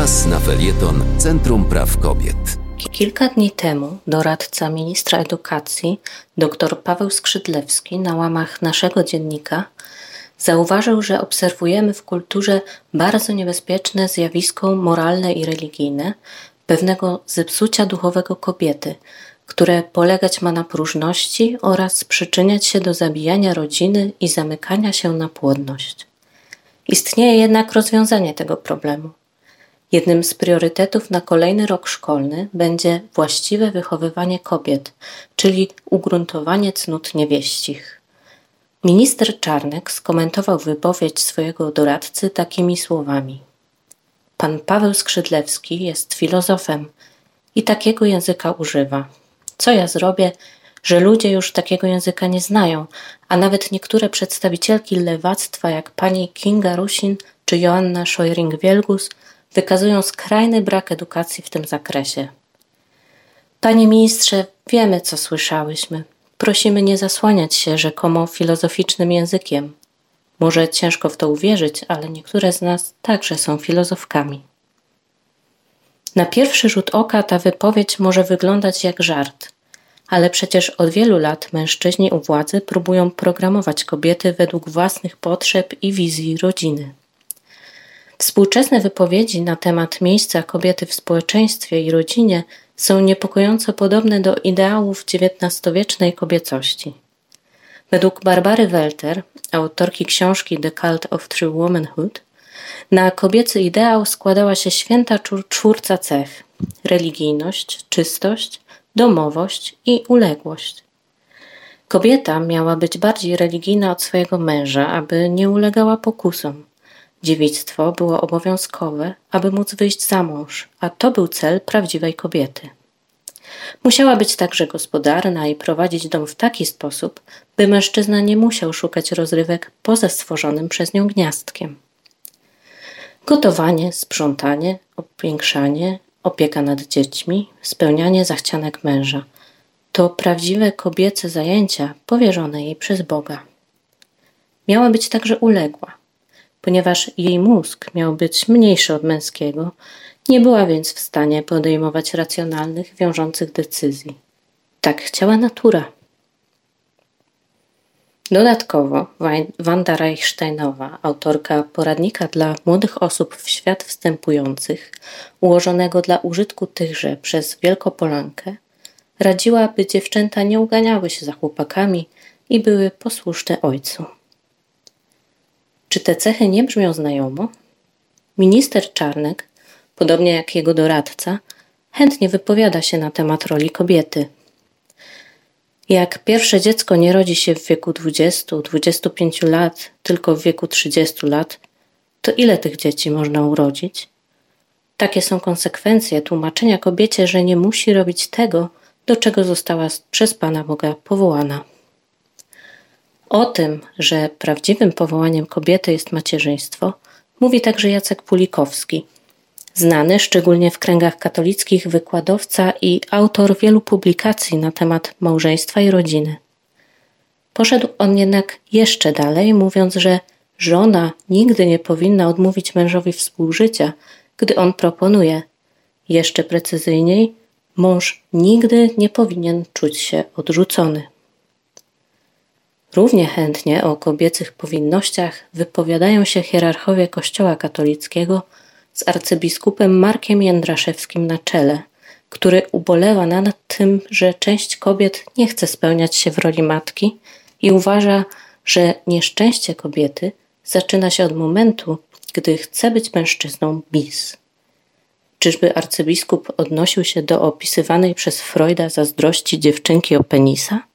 Czas na felieton Centrum Praw Kobiet. Kilka dni temu doradca ministra edukacji dr Paweł Skrzydlewski na łamach naszego dziennika zauważył, że obserwujemy w kulturze bardzo niebezpieczne zjawisko moralne i religijne pewnego zepsucia duchowego kobiety, które polegać ma na próżności oraz przyczyniać się do zabijania rodziny i zamykania się na płodność. Istnieje jednak rozwiązanie tego problemu. Jednym z priorytetów na kolejny rok szkolny będzie właściwe wychowywanie kobiet, czyli ugruntowanie cnót niewieścich. Minister Czarnek skomentował wypowiedź swojego doradcy takimi słowami: Pan Paweł Skrzydlewski jest filozofem i takiego języka używa. Co ja zrobię, że ludzie już takiego języka nie znają, a nawet niektóre przedstawicielki lewactwa, jak pani Kinga Rusin czy Joanna Szojring-Wielgus, wykazują skrajny brak edukacji w tym zakresie. Panie ministrze, wiemy, co słyszałyśmy. Prosimy nie zasłaniać się rzekomo filozoficznym językiem. Może ciężko w to uwierzyć, ale niektóre z nas także są filozofkami. Na pierwszy rzut oka ta wypowiedź może wyglądać jak żart, ale przecież od wielu lat mężczyźni u władzy próbują programować kobiety według własnych potrzeb i wizji rodziny. Współczesne wypowiedzi na temat miejsca kobiety w społeczeństwie i rodzinie są niepokojąco podobne do ideałów XIX-wiecznej kobiecości. Według Barbary Welter, autorki książki The Cult of True Womanhood, na kobiecy ideał składała się święta czwórca cech: religijność, czystość, domowość i uległość. Kobieta miała być bardziej religijna od swojego męża, aby nie ulegała pokusom. Dziewictwo było obowiązkowe, aby móc wyjść za mąż, a to był cel prawdziwej kobiety. Musiała być także gospodarna i prowadzić dom w taki sposób, by mężczyzna nie musiał szukać rozrywek poza stworzonym przez nią gniazdkiem. Gotowanie, sprzątanie, opiększanie, opieka nad dziećmi, spełnianie zachcianek męża to prawdziwe kobiece zajęcia powierzone jej przez Boga. Miała być także uległa, ponieważ jej mózg miał być mniejszy od męskiego, nie była więc w stanie podejmować racjonalnych, wiążących decyzji. Tak chciała natura. Dodatkowo Wanda Reichsteinowa, autorka poradnika dla młodych osób w świat wstępujących, ułożonego dla użytku tychże przez Wielkopolankę, radziła, by dziewczęta nie uganiały się za chłopakami i były posłuszne ojcu. Czy te cechy nie brzmią znajomo? Minister Czarnek, podobnie jak jego doradca, chętnie wypowiada się na temat roli kobiety – jak pierwsze dziecko nie rodzi się w wieku 20-25 lat, tylko w wieku 30 lat, to ile tych dzieci można urodzić? Takie są konsekwencje tłumaczenia kobiecie, że nie musi robić tego, do czego została przez Pana Boga powołana. O tym, że prawdziwym powołaniem kobiety jest macierzyństwo, mówi także Jacek Pulikowski – Znany szczególnie w kręgach katolickich wykładowca i autor wielu publikacji na temat małżeństwa i rodziny. Poszedł on jednak jeszcze dalej, mówiąc, że żona nigdy nie powinna odmówić mężowi współżycia, gdy on proponuje. Jeszcze precyzyjniej, mąż nigdy nie powinien czuć się odrzucony. Równie chętnie o kobiecych powinnościach wypowiadają się hierarchowie Kościoła katolickiego – z arcybiskupem Markiem Jędraszewskim na czele, który ubolewa nad tym, że część kobiet nie chce spełniać się w roli matki i uważa, że nieszczęście kobiety zaczyna się od momentu, gdy chce być mężczyzną bis. Czyżby arcybiskup odnosił się do opisywanej przez Freuda zazdrości dziewczynki o penisa?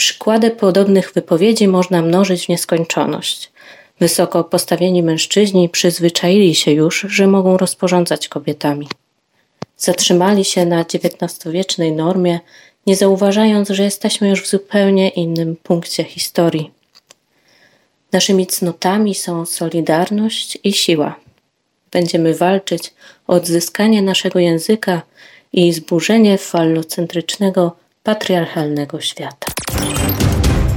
Przykłady podobnych wypowiedzi można mnożyć w nieskończoność. Wysoko postawieni mężczyźni przyzwyczaili się już, że mogą rozporządzać kobietami. Zatrzymali się na XIX-wiecznej normie, nie zauważając, że jesteśmy już w zupełnie innym punkcie historii. Naszymi cnotami są solidarność i siła. Będziemy walczyć o odzyskanie naszego języka i zburzenie fallocentrycznego, patriarchalnego świata.